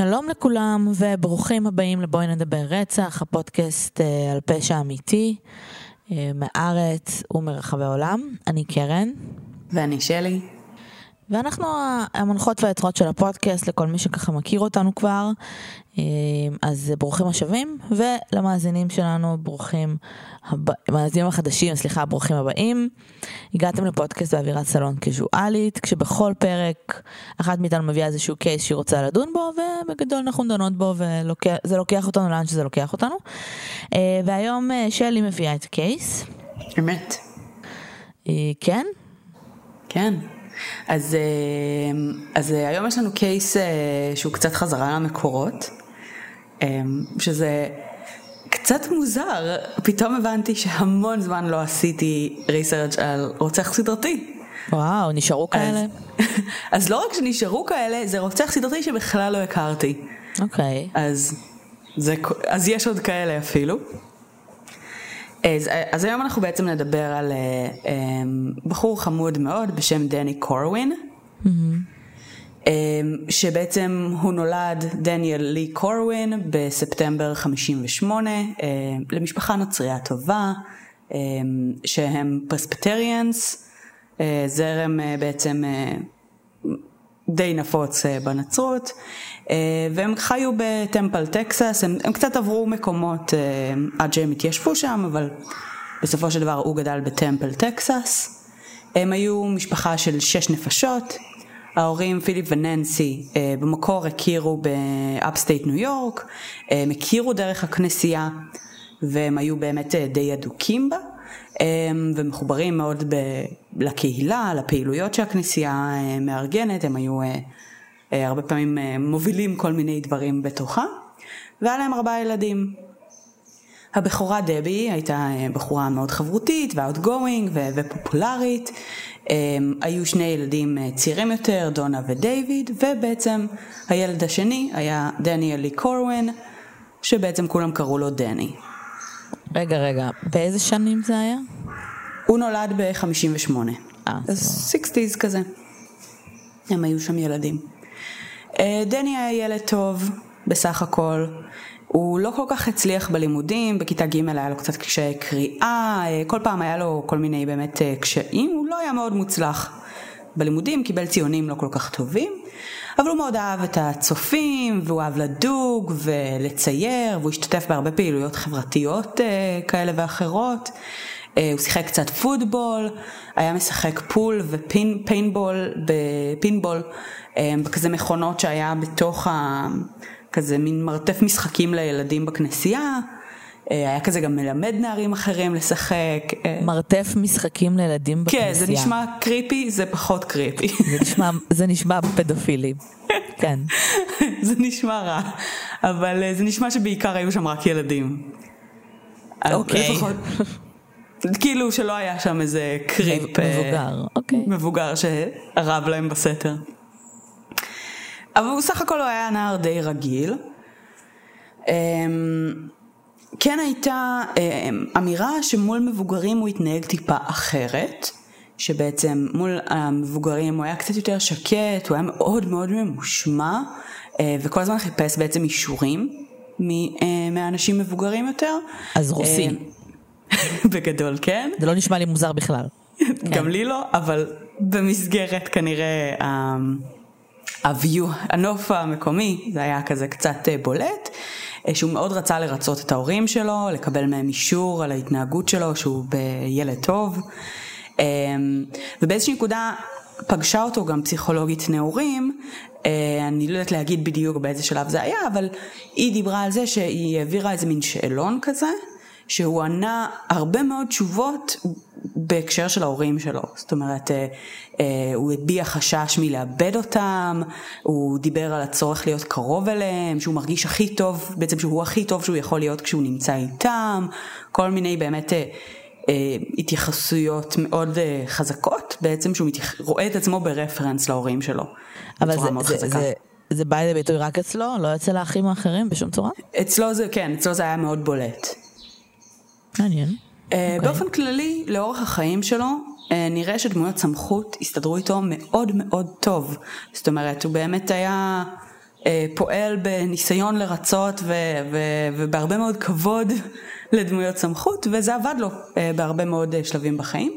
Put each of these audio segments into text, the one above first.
שלום לכולם וברוכים הבאים לבואי נדבר רצח, הפודקאסט אה, על פשע אמיתי אה, מהארץ ומרחבי העולם. אני קרן. ואני שלי. ואנחנו המנחות והיוצרות של הפודקאסט לכל מי שככה מכיר אותנו כבר. אה, אז ברוכים השבים ולמאזינים שלנו ברוכים המאזינים החדשים סליחה ברוכים הבאים. הגעתם לפודקאסט באווירת סלון קזואלית כשבכל פרק אחת מאיתנו מביאה איזשהו קייס שהיא רוצה לדון בו ובגדול אנחנו דנות בו וזה לוקח אותנו לאן שזה לוקח אותנו. אה, והיום אה, שלי מביאה את הקייס. אמת. כן? כן. אז, אז היום יש לנו קייס שהוא קצת חזרה למקורות. שזה קצת מוזר, פתאום הבנתי שהמון זמן לא עשיתי ריסרצ' על רוצח סדרתי. וואו, נשארו כאלה? אז לא רק שנשארו כאלה, זה רוצח סדרתי שבכלל לא הכרתי. אוקיי. Okay. אז, זה, אז יש עוד כאלה אפילו. אז, אז היום אנחנו בעצם נדבר על um, בחור חמוד מאוד בשם דני קורווין. Mm-hmm. אמ, שבעצם הוא נולד דניאל לי קורווין בספטמבר 58 אמ, למשפחה נוצריה טובה אמ, שהם Presbyterians, אה, זרם אה, בעצם אה, די נפוץ בנצרות. והם חיו בטמפל טקסס, הם, הם קצת עברו מקומות עד שהם התיישבו שם אבל בסופו של דבר הוא גדל בטמפל טקסס. הם היו משפחה של שש נפשות, ההורים פיליפ וננסי אה, במקור הכירו ב upstate ניו יורק, הם הכירו דרך הכנסייה והם היו באמת אה, די אדוקים בה. אה, ומחוברים מאוד ב- לקהילה, לפעילויות שהכנסייה מארגנת, הם היו הרבה פעמים מובילים כל מיני דברים בתוכה והיה להם ארבעה ילדים. הבכורה דבי הייתה בחורה מאוד חברותית ו outgoing ופופולרית היו שני ילדים אה, צעירים יותר, דונה ודייוויד, ובעצם הילד השני היה דניאל לי קורווין, שבעצם כולם קראו לו דני. רגע, רגע, באיזה שנים זה היה? הוא נולד ב-58. אה, אז 60's כזה. הם היו שם ילדים. אה, דני היה ילד טוב, בסך הכל. הוא לא כל כך הצליח בלימודים, בכיתה ג' היה לו קצת קשיי קריאה, אה, כל פעם היה לו כל מיני באמת קשיים, הוא לא היה מאוד מוצלח בלימודים, קיבל ציונים לא כל כך טובים, אבל הוא מאוד אהב את הצופים, והוא אהב לדוג ולצייר, והוא השתתף בהרבה פעילויות חברתיות אה, כאלה ואחרות. הוא שיחק קצת פוטבול, היה משחק pool ו pinball, ב pinball, בכזה מכונות שהיה בתוך ה... כזה מין מרתף משחקים לילדים בכנסייה. אה, היה כזה גם מלמד נערים אחרים לשחק. אה. מרתף משחקים לילדים בכנסייה. כן, זה נשמע creepy, זה פחות creepy. זה נשמע, זה נשמע פדופילי, כן. זה נשמע רע, אבל אה, זה נשמע שבעיקר היו שם רק ילדים. אוקיי. לפחות, כאילו שלא היה שם איזה קריפ. מבוגר, אוקיי. מבוגר שארב להם בסתר. אבל הוא סך הכל הוא היה נער די רגיל. כן הייתה אמ, אמירה שמול מבוגרים הוא התנהג טיפה אחרת, שבעצם מול המבוגרים הוא היה קצת יותר שקט, הוא היה מאוד מאוד ממושמע, אה, וכל הזמן חיפש בעצם אישורים אה, מהאנשים מבוגרים יותר. אז רוסי. אה, בגדול, כן. זה לא נשמע לי מוזר בכלל. גם כן. לי לא, אבל במסגרת כנראה... הוויו, הנוף המקומי, זה היה כזה קצת אה, בולט, אה, שהוא מאוד רצה לרצות את ההורים שלו, לקבל מהם אישור על ההתנהגות שלו, שהוא בילד טוב. אה, ובאיזושהי נקודה פגשה אותו גם פסיכולוגית נעורים, אני לא יודעת להגיד בדיוק באיזה שלב זה היה, אבל היא דיברה על זה שהיא העבירה איזה מין שאלון כזה, שהוא ענה הרבה מאוד תשובות בהקשר של ההורים שלו, זאת אומרת, אה, אה, הוא הביע חשש מלאבד אותם, הוא דיבר על הצורך להיות קרוב אליהם, שהוא מרגיש הכי טוב, בעצם שהוא הכי טוב שהוא יכול להיות כשהוא נמצא איתם, כל מיני באמת אה, התייחסויות מאוד חזקות, בעצם שהוא מתייח... רואה את עצמו ברפרנס להורים שלו. אבל זה, זה, זה, זה בא לידי ביטוי רק אצלו? לא אצל האחים האחרים בשום צורה? אצלו זה, כן, אצלו זה היה מאוד בולט. מעניין. Okay. אה, אוקיי. באופן כללי, לאורך החיים שלו, אה, נראה שדמויות סמכות הסתדרו איתו מאוד מאוד טוב. זאת אומרת, הוא באמת היה אה, פועל בניסיון לרצות ו- ו- ובהרבה מאוד כבוד לדמויות סמכות, וזה עבד לו בהרבה מאוד שלבים בחיים.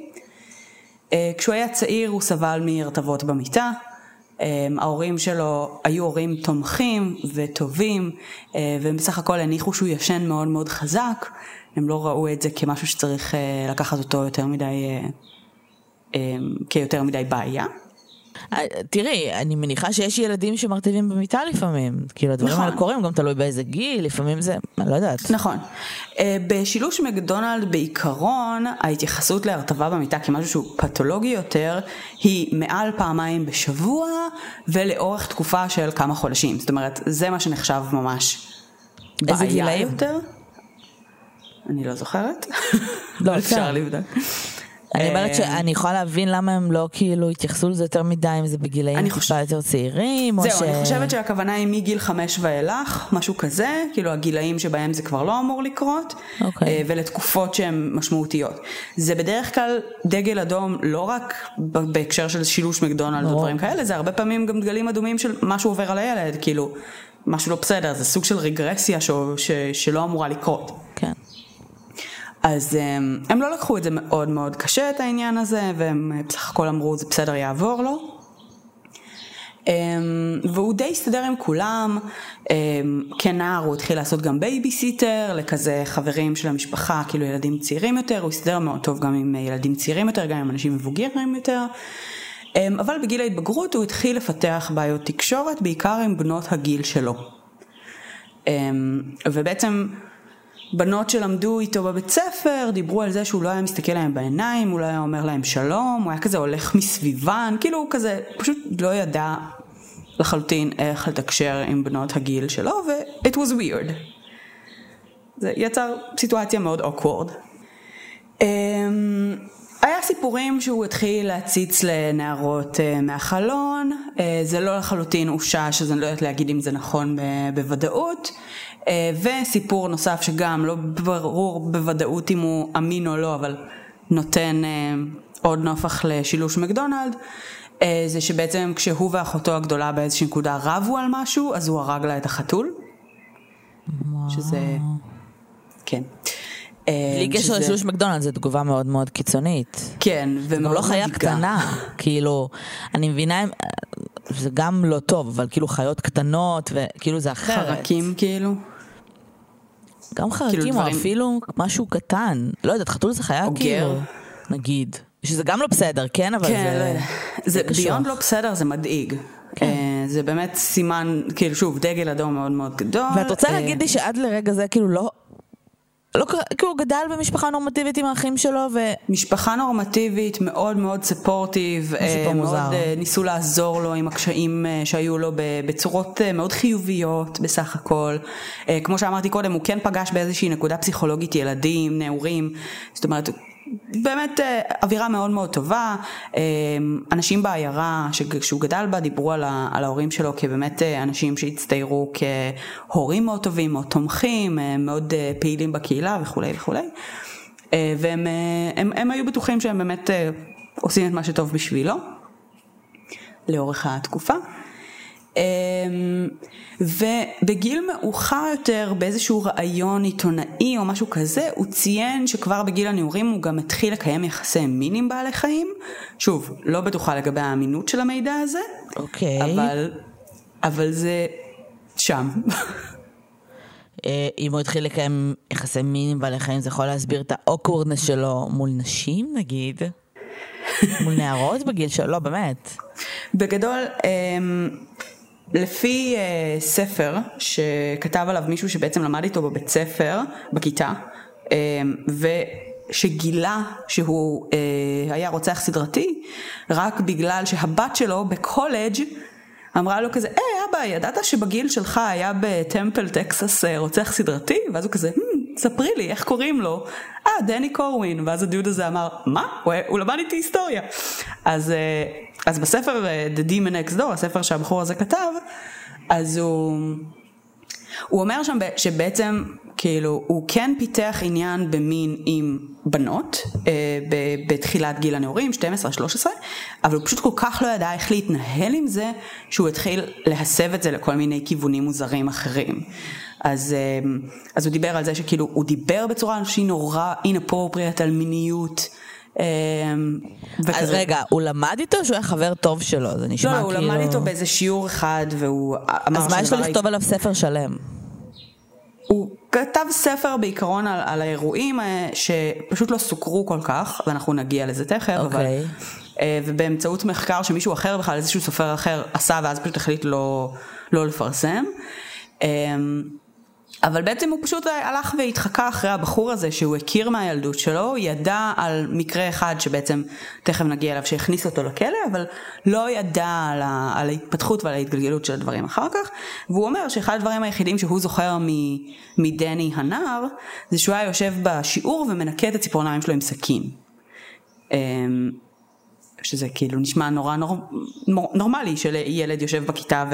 כשהוא היה צעיר הוא סבל מהרטבות במיטה, ההורים שלו היו הורים תומכים וטובים, והם בסך הכל הניחו שהוא ישן מאוד מאוד חזק, הם לא ראו את זה כמשהו שצריך אה, לקחת אותו יותר מדי, אה, אה, כיותר מדי בעיה. אה, תראי, אני מניחה שיש ילדים שמרטיבים במיטה לפעמים. כאילו, הדברים נכון. האלה קורים, גם תלוי באיזה גיל, לפעמים זה, אני לא יודעת. נכון. בשילוש מקדונלד בעיקרון, ההתייחסות להרטבה במיטה כמשהו שהוא פתולוגי יותר, היא מעל פעמיים בשבוע ולאורך תקופה של כמה חודשים. זאת אומרת, זה מה שנחשב ממש איזה בעיה גילאים? יותר. אני לא זוכרת. לא, אפשר בסדר. לבדוק. אני אומרת אה, שאני יכולה להבין למה הם לא כאילו התייחסו לזה יותר מדי, אם זה בגילאים אני טיפה יותר צעירים, או ש... זהו, אני חושבת שהכוונה היא מגיל חמש ואילך, משהו כזה, כאילו הגילאים שבהם זה כבר לא אמור לקרות, אוקיי. אה, ולתקופות שהן משמעותיות. זה בדרך כלל דגל אדום לא רק בהקשר של שילוש מקדונלד או. דברים כאלה, זה הרבה פעמים גם דגלים אדומים של משהו עובר על הילד, כאילו, משהו לא בסדר, זה סוג של רגרסיה ש- ש- שלא אמורה לקרות. כן. אז הם, הם לא לקחו את זה מאוד מאוד קשה את העניין הזה, והם אה, בסך הכל אמרו זה בסדר יעבור לו. אמ, והוא די הסתדר עם כולם, אמ, כנער הוא התחיל לעשות גם בייביסיטר לכזה חברים של המשפחה, כאילו ילדים צעירים יותר, הוא הסתדר מאוד טוב גם עם אה, ילדים צעירים יותר, גם עם אנשים מבוגרים יותר. אמ, אבל בגיל ההתבגרות הוא התחיל לפתח בעיות תקשורת, בעיקר עם בנות הגיל שלו. אמ, ובעצם בנות שלמדו איתו בבית ספר דיברו על זה שהוא לא היה מסתכל להם בעיניים, הוא לא היה אומר להם שלום, הוא היה כזה הולך מסביבן, כאילו הוא כזה פשוט לא ידע לחלוטין איך לתקשר עם בנות הגיל שלו, ו- it was weird. זה יצר סיטואציה מאוד awkward. Um, היה סיפורים שהוא התחיל להציץ לנערות uh, מהחלון, uh, זה לא לחלוטין אושש, אז אני לא יודעת להגיד אם זה נכון בוודאות. Uh, וסיפור נוסף שגם לא ברור בוודאות אם הוא אמין או לא, אבל נותן עוד נופח לשילוש מקדונלד, זה שבעצם כשהוא ואחותו הגדולה באיזושהי נקודה רבו על משהו, אז הוא הרג לה את החתול. שזה... כן. בלי אה, קשר שזה- לשימוש מקדונלד, זו תגובה מאוד מאוד קיצונית. כן, גם ומאוד לא חיה מדאיגה. קטנה, כאילו, אני מבינה, זה גם לא טוב, אבל כאילו חיות קטנות, וכאילו זה אחרת. חרקים כאילו. גם חרקים, או דברים- אפילו משהו קטן. לא יודעת, חתול זה חיה או. כאילו, נגיד. שזה גם לא בסדר, כן? אבל כן, זה... לא. זה קשוח. ביונד לא בסדר, זה מדאיג. כן. אה, זה באמת סימן, כאילו שוב, דגל אדום מאוד מאוד גדול. ואת רוצה אה, להגיד לי שעד לרגע זה כאילו לא... לא קרה, כאילו הוא גדל במשפחה נורמטיבית עם האחים שלו, ו... משפחה נורמטיבית, מאוד מאוד ספורטיב, אה, מאוד מוזר. אה, ניסו לעזור לו עם הקשיים אה, שהיו לו בצורות אה, מאוד חיוביות בסך הכל. אה, כמו שאמרתי קודם, הוא כן פגש באיזושהי נקודה פסיכולוגית ילדים, נעורים, זאת אומרת, באמת אה, אווירה מאוד מאוד טובה. אה, אנשים בעיירה שהוא גדל בה דיברו על, ההורים שלו כבאמת אה, אנשים שהצטיירו כהורים מאוד טובים, מאוד תומכים, מאוד פעילים בקהילה וכולי וכולי. והם הם, הם היו בטוחים שהם באמת עושים את מה שטוב בשבילו לאורך התקופה. אמ, ובגיל מאוחר יותר באיזשהו ראיון עיתונאי או משהו כזה הוא ציין שכבר בגיל הנעורים הוא גם התחיל לקיים יחסי מין עם בעלי חיים שוב לא בטוחה לגבי האמינות של המידע הזה אוקיי. אבל אבל זה שם אה, אם הוא התחיל לקיים יחסי מין עם בעלי חיים, זה יכול להסביר את ה awkwardness שלו מול נשים, נגיד? מול נערות בגיל שלו? לא, באמת. בגדול, אמ, לפי אה, ספר שכתב עליו מישהו שבעצם למד איתו בבית ספר, בכיתה, אמ, ושגילה שהוא אה, היה רוצח סדרתי, רק בגלל שהבת שלו בקולג' אמרה לו כזה, היי אבא, ידעת שבגיל שלך היה בטמפל טקסס אה, רוצח סדרתי? ואז הוא כזה, "Hmm, ספרי לי, איך קוראים לו? אה, דני קורווין. ואז הדיוד הזה אמר, מה? הוא, הוא למד איתי היסטוריה. אז, אה, אז בספר אה, The Demon Next Door, הספר שהבחור הזה כתב, אז הוא... הוא אומר שם שבעצם כאילו, הוא כן פיתח עניין במין עם בנות אה, ב- בתחילת גיל הנעורים, 12-13, אבל הוא פשוט כל כך לא ידע איך להתנהל עם זה, שהוא התחיל להסב את זה לכל מיני כיוונים מוזרים אחרים. אז, אה, אז הוא דיבר על זה שכאילו, הוא דיבר בצורה שהיא נורא inappropriate על מיניות. אה, אז וכזה. רגע, הוא למד איתו שהוא היה חבר טוב שלו? זה נשמע לא, כאילו... לא, הוא למד איתו באיזה שיעור אחד והוא אמר אז מה יש לו לכתוב עליו ספר שלם? הוא כתב ספר בעיקרון על, על האירועים אה, שפשוט לא סוקרו כל כך, ואנחנו נגיע לזה תכף, אבל... אוקיי. אה, ובאמצעות מחקר שמישהו אחר בכלל, איזשהו סופר אחר עשה ואז פשוט החליט לא, לא לפרסם. אבל בעצם הוא פשוט הלך והתחקה אחרי הבחור הזה שהוא הכיר מהילדות שלו, ידע על מקרה אחד שבעצם תכף נגיע אליו שהכניס אותו לכלא, אבל לא ידע על, ה, על ההתפתחות ועל ההתגלגלות של הדברים אחר כך, והוא אומר שאחד הדברים היחידים שהוא זוכר מדני הנער, זה שהוא היה יושב בשיעור ומנקה את הציפורניים שלו עם סכין. אמ, שזה כאילו נשמע נורא נור, נור, נורמלי שילד יושב בכיתה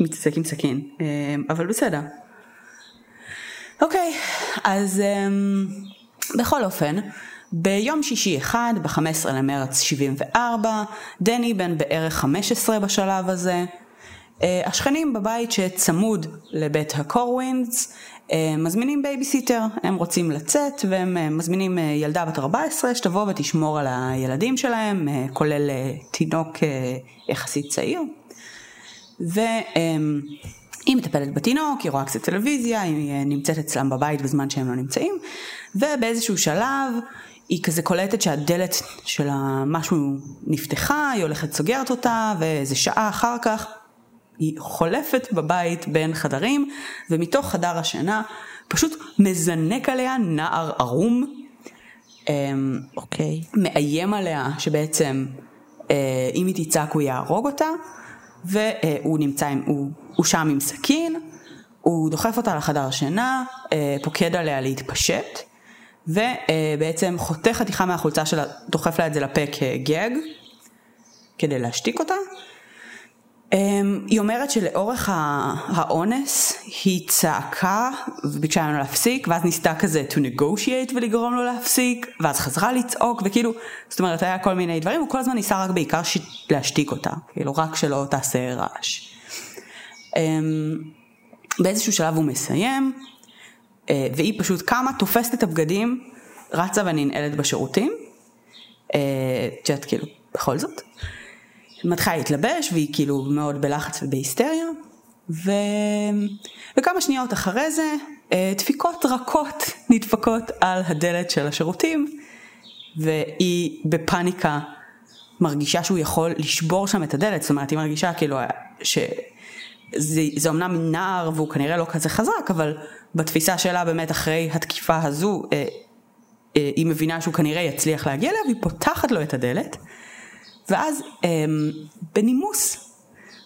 ומתעסק עם סכין, אמ, אבל בסדר. אוקיי, אז um, בכל אופן, ביום שישי אחד, ב-15 למרץ 74, דני בן בערך 15 בשלב הזה, אה, השכנים בבית שצמוד לבית הקורווינס אה, מזמינים בייביסיטר, הם רוצים לצאת והם אה, מזמינים ילדה בת 14 שתבוא ותשמור על הילדים שלהם, כולל תינוק יחסית צעיר. ו... היא מטפלת בתינוק, היא רואה קצת טלוויזיה, היא נמצאת אצלם בבית בזמן שהם לא נמצאים, ובאיזשהו שלב היא כזה קולטת שהדלת של המשהו נפתחה, היא הולכת סוגרת אותה, ואיזה שעה אחר כך היא חולפת בבית בין חדרים, ומתוך חדר השינה פשוט מזנק עליה נער ערום. אוקיי. Okay. מאיים עליה שבעצם אה, אם היא תצעק הוא יהרוג אותה, והוא נמצא עם, הוא, הוא שם עם סכין, הוא דוחף אותה לחדר שינה, אה, פוקד עליה להתפשט, ובעצם חותך חתיכה מהחולצה שלה, דוחף לה את זה לפה כגג, כדי להשתיק אותה. היא אומרת שלאורך האונס היא צעקה וביקשה ממנו להפסיק ואז ניסתה כזה to negotiate ולגרום לו להפסיק ואז חזרה לצעוק וכאילו זאת אומרת היה כל מיני דברים הוא כל הזמן ניסה רק בעיקר ש... להשתיק אותה כאילו רק שלא תעשה רעש. באיזשהו שלב הוא מסיים והיא פשוט קמה תופסת את הבגדים רצה וננעלת בשירותים. את יודעת כאילו בכל זאת. מתחילה להתלבש והיא כאילו מאוד בלחץ ובהיסטריה. ו... וכמה שניות אחרי זה דפיקות רכות נדפקות על הדלת של השירותים והיא בפאניקה מרגישה שהוא יכול לשבור שם את הדלת. זאת אומרת היא מרגישה כאילו שזה אמנם נער והוא כנראה לא כזה חזק אבל בתפיסה שלה באמת אחרי התקיפה הזו היא מבינה שהוא כנראה יצליח להגיע אליה והיא פותחת לו את הדלת ואז אמ, בנימוס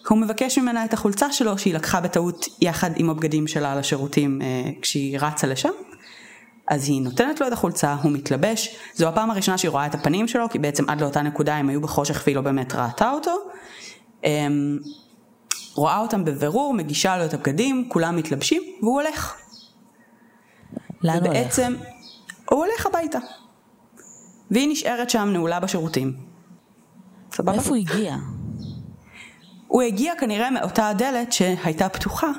הוא מבקש ממנה את החולצה שלו שהיא לקחה בטעות יחד עם הבגדים שלה לשירותים אה, כשהיא רצה לשם. אז היא נותנת לו את החולצה, הוא מתלבש, זו הפעם הראשונה שהיא רואה את הפנים שלו, כי בעצם עד לאותה נקודה הם היו בחושך והיא לא באמת ראתה אותו. אמ, רואה אותם בבירור, מגישה לו את הבגדים, כולם מתלבשים, והוא הולך. לאן הוא הולך? הוא הולך הביתה. והיא נשארת שם נעולה בשירותים. סבבה? מאיפה הוא הגיע? הוא הגיע כנראה מאותה הדלת שהייתה פתוחה,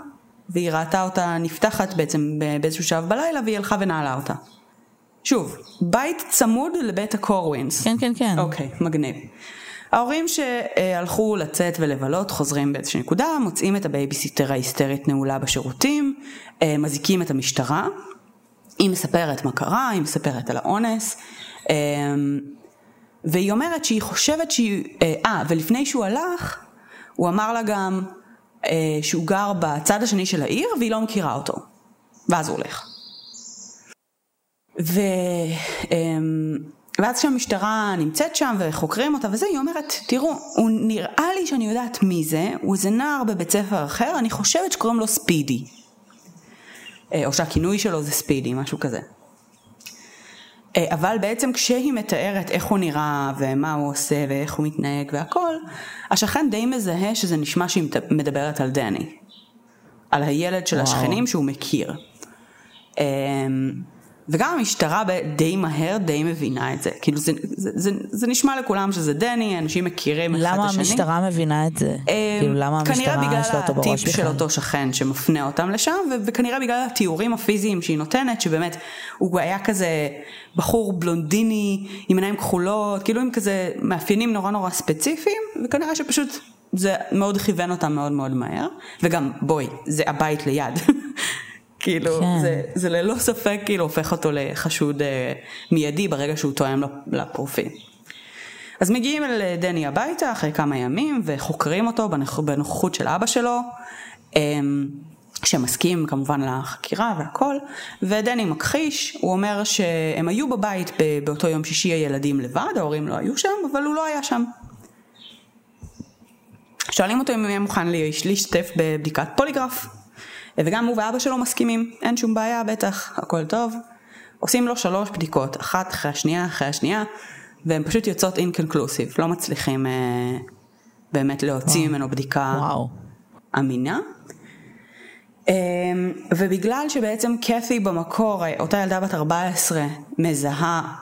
והיא ראתה אותה נפתחת בעצם באיזשהו שלב בלילה, והיא הלכה ונעלה אותה. שוב, בית צמוד לבית הקורווינס. כן, כן, כן. אוקיי, מגניב. ההורים שהלכו לצאת ולבלות חוזרים באיזושהי נקודה, מוצאים את הבייביסיטר ההיסטרית נעולה בשירותים, מזעיקים את המשטרה, היא מספרת מה קרה, היא מספרת על האונס, והיא אומרת שהיא חושבת שהיא, אה, ולפני שהוא הלך, הוא אמר לה גם אה, שהוא גר בצד השני של העיר והיא לא מכירה אותו. ואז הוא הולך. ו... אה, ואז כשהמשטרה נמצאת שם וחוקרים אותה וזה, היא אומרת, תראו, הוא נראה לי שאני יודעת מי זה, הוא איזה נער בבית ספר אחר, אני חושבת שקוראים לו ספידי. אה, או שהכינוי שלו זה ספידי, משהו כזה. אה, אבל בעצם כשהיא מתארת איך הוא נראה ומה הוא עושה ואיך הוא מתנהג והכל, השכן די מזהה שזה נשמע שהיא מדברת על דני. על הילד של וואו. השכנים שהוא מכיר. וגם המשטרה די מהר די מבינה את זה. כאילו זה, זה, זה, זה נשמע לכולם שזה דני, אנשים מכירים אחד את השני. למה המשטרה מבינה את זה? כאילו למה המשטרה יש לו אותו בראש בכלל? כנראה בגלל הטיפ של אותו שכן שמפנה אותם לשם, וכנראה בגלל התיאורים הפיזיים שהיא נותנת, שבאמת הוא היה כזה בחור בלונדיני עם עיניים כחולות, כאילו עם כזה מאפיינים נורא נורא ספציפיים, וכנראה שפשוט זה מאוד כיוון אותם מאוד מאוד מהר, וגם בואי, זה הבית ליד. כאילו, כן. זה, זה ללא ספק כאילו הופך אותו לחשוד אה, מיידי ברגע שהוא תואם לפרופיל. אז מגיעים אל אה, דני הביתה אחרי כמה ימים וחוקרים אותו בנוכ... בנוכחות של אבא שלו, אה, שמסכים כמובן לחקירה והכל, ודני מכחיש, הוא אומר שהם היו בבית באותו יום שישי הילדים לבד, ההורים לא היו שם, אבל הוא לא היה שם. שואלים אותו אם הוא יהיה מוכן להשתתף בבדיקת פוליגרף. וגם הוא ואבא שלו מסכימים, אין שום בעיה, בטח, הכל טוב. עושים לו שלוש בדיקות, אחת אחרי השנייה אחרי השנייה, והן פשוט יוצאות אינקונקלוסיב, לא מצליחים אה, באמת להוציא וואו. ממנו בדיקה וואו. אמינה. אה, ובגלל שבעצם קת'י במקור, אותה ילדה בת 14, מזהה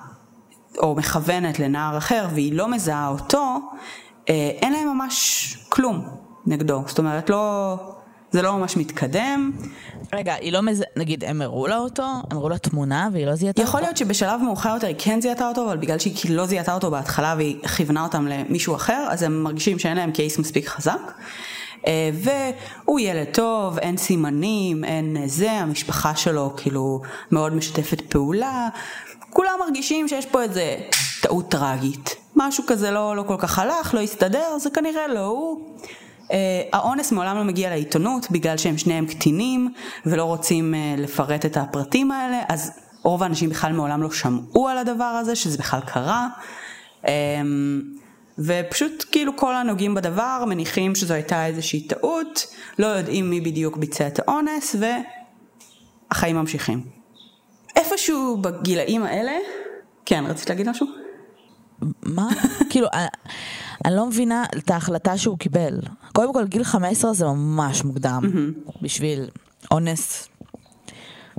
או מכוונת לנער אחר והיא לא מזהה אותו, אה, אין להם ממש כלום נגדו. זאת אומרת, לא, זה לא ממש מתקדם. רגע, היא לא מז... נגיד, הם הראו לה אותו, הם הראו לה תמונה והיא לא זיהתה אותו? יכול להיות שבשלב מאוחר יותר היא כן זיהתה אותו, אבל בגלל שהיא כאילו לא זיהתה אותו בהתחלה והיא כיוונה אותם למישהו אחר, אז הם מרגישים שאין להם קייס מספיק חזק. אה, והוא ילד טוב, אין סימנים, אין זה, המשפחה שלו כאילו מאוד משתפת פעולה. כולם מרגישים שיש פה איזה טעות טראגית. משהו כזה לא, לא כל כך הלך, לא הסתדר, זה כנראה לא הוא. Uh, האונס מעולם לא מגיע לעיתונות בגלל שהם שניהם קטינים ולא רוצים uh, לפרט את הפרטים האלה, אז רוב האנשים בכלל מעולם לא שמעו על הדבר הזה, שזה בכלל קרה. Um, ופשוט כאילו כל הנוגעים בדבר מניחים שזו הייתה איזושהי טעות, לא יודעים מי בדיוק ביצע את האונס והחיים ממשיכים. איפשהו בגילאים האלה, כן, רצית להגיד משהו? מה? כאילו, אני לא מבינה את ההחלטה שהוא קיבל. קודם כל, גיל 15 זה ממש מוקדם בשביל אונס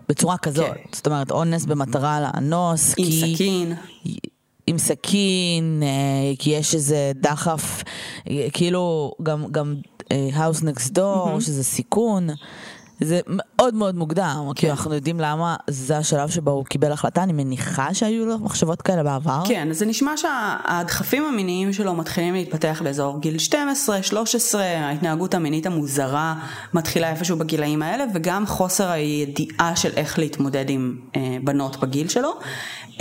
בצורה כזאת. כן. זאת אומרת, אונס במטרה לאנוס. עם כי... סכין. עם סכין, אה, כי יש איזה דחף, אה, כאילו גם, גם אה, House Next Door, שזה סיכון. זה מאוד מאוד מוקדם, כן. כי אנחנו יודעים למה זה השלב שבו הוא קיבל החלטה, אני מניחה שהיו לו מחשבות כאלה בעבר. כן, זה נשמע שהדחפים המיניים שלו מתחילים להתפתח באזור גיל 12, 13, ההתנהגות המינית המוזרה מתחילה איפשהו בגילאים האלה, וגם חוסר הידיעה של איך להתמודד עם אה, בנות בגיל שלו.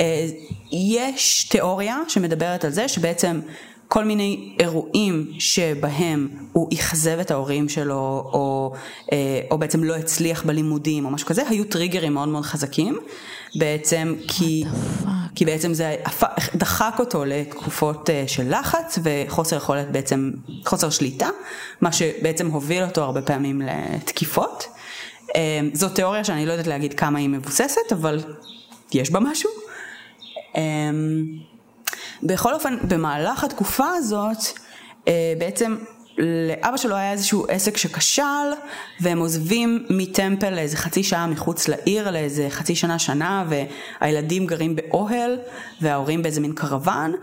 אה, יש תיאוריה שמדברת על זה שבעצם כל מיני אירועים שבהם הוא אכזב את ההורים שלו, או, אה, או בעצם לא הצליח בלימודים או משהו כזה, היו טריגרים מאוד מאוד חזקים, בעצם כי, כי בעצם זה דחק אותו לתקופות אה, של לחץ וחוסר יכולת בעצם, חוסר שליטה, מה שבעצם הוביל אותו הרבה פעמים לתקיפות. אה, זו תיאוריה שאני לא יודעת להגיד כמה היא מבוססת, אבל יש בה משהו. בכל אופן, במהלך התקופה הזאת, אה, בעצם לאבא שלו היה איזשהו עסק שכשל, והם עוזבים מטמפל לאיזה חצי שעה מחוץ לעיר, לאיזה חצי שנה, שנה, והילדים גרים באוהל, וההורים באיזה מין קרוון.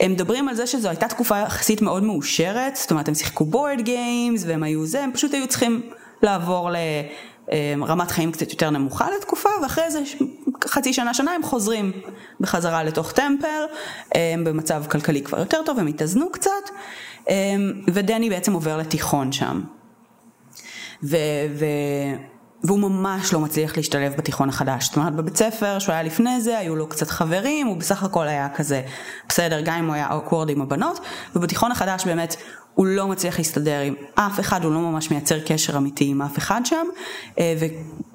הם מדברים על זה שזו הייתה תקופה יחסית מאוד מאושרת, זאת אומרת הם שיחקו בורד גיימס, והם היו זה, הם פשוט היו צריכים לעבור ל... אמ, רמת חיים קצת יותר נמוכה לתקופה, ואחרי זה חצי שנה, שנה הם חוזרים בחזרה לתוך טמפל, אמ, במצב כלכלי כבר יותר טוב, הם התאזנו קצת, אמ, ודני בעצם עובר לתיכון שם. ו... ו... והוא ממש לא מצליח להשתלב בתיכון החדש. זאת אומרת, בבית ספר שהוא היה לפני זה, היו לו קצת חברים, הוא בסך הכל היה כזה בסדר, גם אם הוא היה אוקוורד עם הבנות, ובתיכון החדש באמת הוא לא מצליח להסתדר עם אף אחד, הוא לא ממש מייצר קשר אמיתי עם אף אחד שם, אה,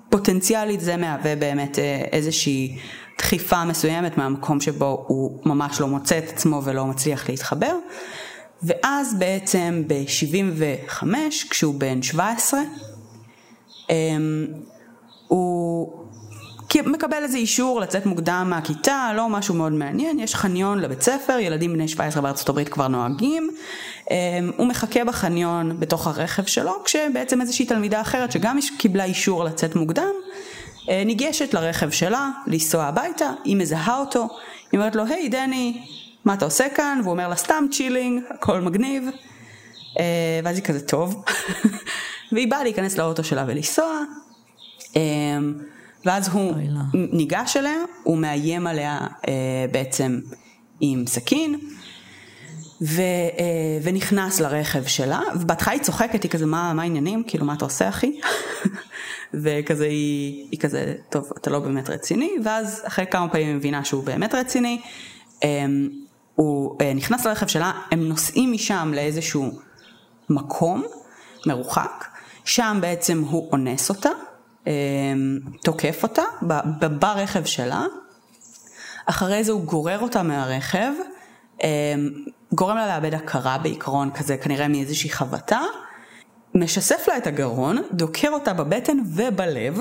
ופוטנציאלית זה מהווה באמת אה, איזושהי דחיפה מסוימת מהמקום שבו הוא ממש לא מוצא את עצמו ולא מצליח להתחבר. ואז בעצם ב-75, כשהוא בן 17, אמ, הוא מקבל איזה אישור לצאת מוקדם מהכיתה, לא משהו מאוד מעניין, יש חניון לבית ספר, ילדים בני 17 בארצות הברית כבר נוהגים, הוא מחכה בחניון בתוך הרכב שלו, כשבעצם איזושהי תלמידה אחרת שגם קיבלה אישור לצאת מוקדם, אה, ניגשת לרכב שלה, לנסוע הביתה, היא מזהה אותו, היא אומרת לו, היי דני, מה אתה עושה כאן? והוא אומר לה, סתם chilling, הכל מגניב. אה, ואז היא כזה, טוב. והיא באה להיכנס לאוטו שלה ולנסוע. אה, ואז הוא ניגש אליה, הוא מאיים עליה בעצם עם סכין. ו, ונכנס לרכב שלה, ובהתחלה היא צוחקת, היא כזה, מה, מה העניינים? כאילו, מה אתה עושה אחי? וכזה היא, היא כזה, טוב, אתה לא באמת רציני, ואז אחרי כמה פעמים היא מבינה שהוא באמת רציני, הם, הוא אה, נכנס לרכב שלה, הם נוסעים משם לאיזשהו מקום מרוחק, שם בעצם הוא אונס אותה, תוקף אותה ברכב שלה, אחרי זה הוא גורר אותה מהרכב, גורם לה לאבד הכרה בעיקרון כזה, כנראה מאיזושהי חבטה, משסף לה את הגרון, דוקר אותה בבטן ובלב,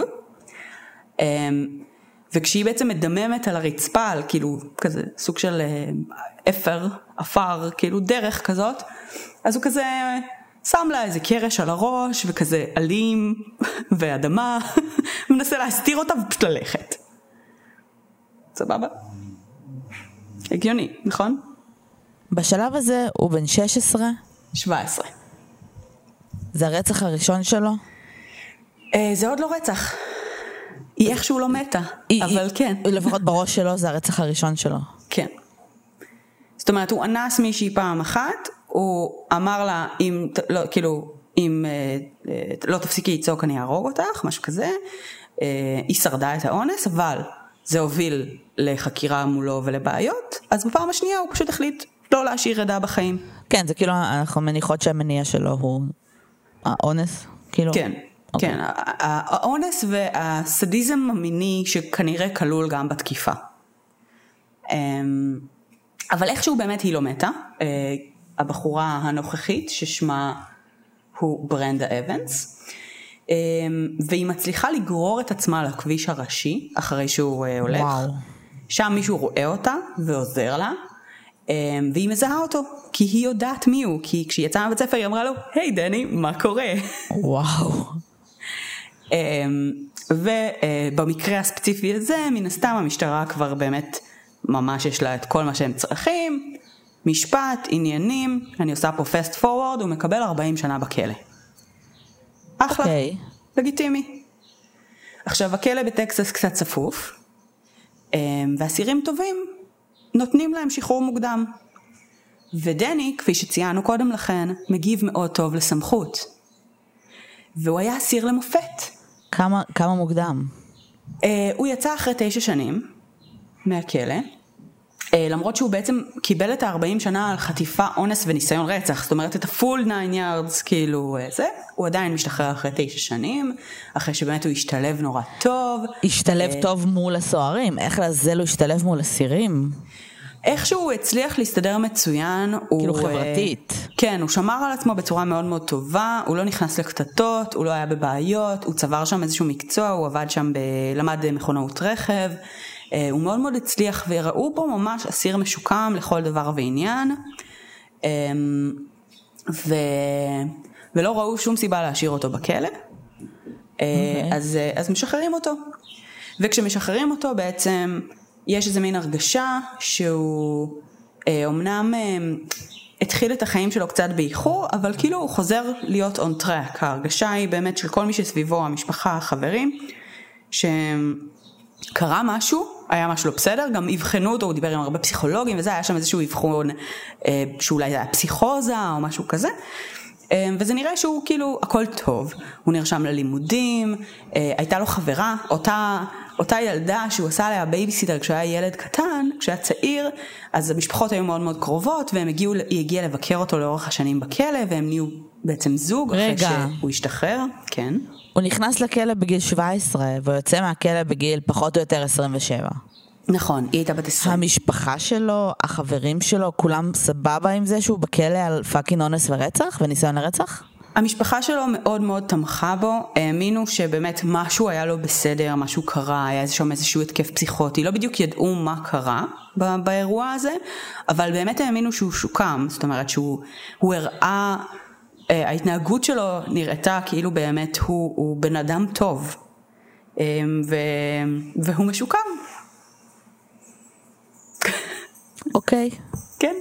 אמ, וכשהיא בעצם מדממת על הרצפה, על כאילו כזה סוג של אה, אפר, עפר, כאילו דרך כזאת, אז הוא כזה שם לה איזה קרש על הראש וכזה אלים ואדמה, מנסה להסתיר אותה ופשוט ללכת. סבבה? הגיוני, נכון? בשלב הזה הוא בן 16? 17. זה הרצח הראשון שלו? אה, זה עוד לא רצח. היא איכשהו לא מתה, היא, אבל היא, כן. לפחות בראש שלו זה הרצח הראשון שלו. כן. זאת אומרת, הוא אנס מישהי פעם אחת, הוא אמר לה, אם, לא, כאילו, אם אה, אה, לא תפסיקי לצעוק אני אהרוג אותך, משהו כזה. היא שרדה את האונס, אבל זה הוביל לחקירה מולו ולבעיות, אז בפעם השנייה הוא פשוט החליט לא להשאיר עדה בחיים. כן, זה כאילו, אנחנו מניחות שהמניע שלו הוא האונס? כאילו... כן, okay. אוקיי. כן, האונס והסדיזם המיני שכנראה כלול גם בתקיפה. אמ, אבל איכשהו באמת היא לא מתה, אה, הבחורה הנוכחית ששמה הוא ברנדה אבנס, אמ, והיא מצליחה לגרור את עצמה לכביש הראשי אחרי שהוא אה, הולך. וואו. שם מישהו רואה אותה ועוזר לה, והיא מזהה אותו, כי היא יודעת מי הוא, כי כשהיא יצאה מבית ספר היא אמרה לו, היי דני, מה קורה? וואו. אמ, ובמקרה הספציפי הזה, מן הסתם המשטרה כבר באמת, ממש יש לה את כל מה שהם צריכים, משפט, עניינים, אני עושה פה פסט פורוורד, הוא מקבל 40 שנה בכלא. אחלה, okay. אוקיי. לגיטימי. עכשיו, הכלא בטקסס קצת צפוף, אמ, ואסירים טובים נותנים להם שחרור מוקדם. ודני, כפי שציינו קודם לכן, מגיב מאוד טוב לסמכות. והוא היה אסיר למופת. כמה, כמה מוקדם? Uh, הוא יצא אחרי תשע שנים מהכלא, למרות שהוא בעצם קיבל את ה-40 שנה על חטיפה, אונס וניסיון רצח, זאת אומרת את הפול 9 יארדס, כאילו uh, זה, הוא עדיין משתחרר אחרי תשע שנים, אחרי שבאמת הוא השתלב נורא טוב. השתלב uh, טוב מול הסוהרים, איך לזה הוא השתלב מול אסירים? איכשהו הוא הצליח להסתדר מצוין. כאילו הוא, חברתית. כן, הוא שמר על עצמו בצורה מאוד מאוד טובה, הוא לא נכנס לקטטות, הוא לא היה בבעיות, הוא צבר שם איזשהו מקצוע, הוא עבד שם, ב... למד מכונאות רכב, אה, הוא מאוד מאוד הצליח וראו בו ממש אסיר משוקם לכל דבר ועניין. אמ, ו... ולא ראו שום סיבה להשאיר אותו בכלא. אה, אוקיי. אז, אה, אז משחררים אותו. וכשמשחררים אותו בעצם יש איזה מין הרגשה שהוא אה, אומנם אה, התחיל את החיים שלו קצת באיחור, אבל כאילו הוא חוזר להיות on track, ההרגשה היא באמת של כל מי שסביבו, המשפחה, החברים, שקרה משהו, היה משהו לא בסדר, גם אבחנו אותו, הוא דיבר עם הרבה פסיכולוגים וזה, היה שם איזשהו אבחון אה, שאולי זה היה פסיכוזה או משהו כזה. אה, וזה נראה שהוא כאילו הכל טוב, הוא נרשם ללימודים, אה, הייתה לו חברה, אותה אותה ילדה שהוא עשה עליה בייביסיטר כשהוא היה ילד קטן, כשהוא היה צעיר, אז המשפחות היו מאוד מאוד קרובות, והם הגיעו, היא הגיעה לבקר אותו לאורך השנים בכלא, והם נהיו בעצם זוג, רגע. אחרי שהוא השתחרר, כן. הוא נכנס לכלא בגיל 17, והוא יוצא מהכלא בגיל פחות או יותר 27. נכון, היא הייתה בת 20. המשפחה שלו, החברים שלו, כולם סבבה עם זה שהוא בכלא על fucking אונס ורצח וניסיון לרצח? המשפחה שלו מאוד מאוד תמכה בו, האמינו שבאמת משהו היה לא בסדר, משהו קרה, היה שם איזשהו התקף פסיכוטי, לא בדיוק ידעו מה קרה באירוע הזה, אבל באמת האמינו שהוא שוקם, זאת אומרת שהוא הראה, אה, ההתנהגות שלו נראתה כאילו באמת הוא, הוא בן אדם טוב. ו... והוא משוקם. אוקיי. כן.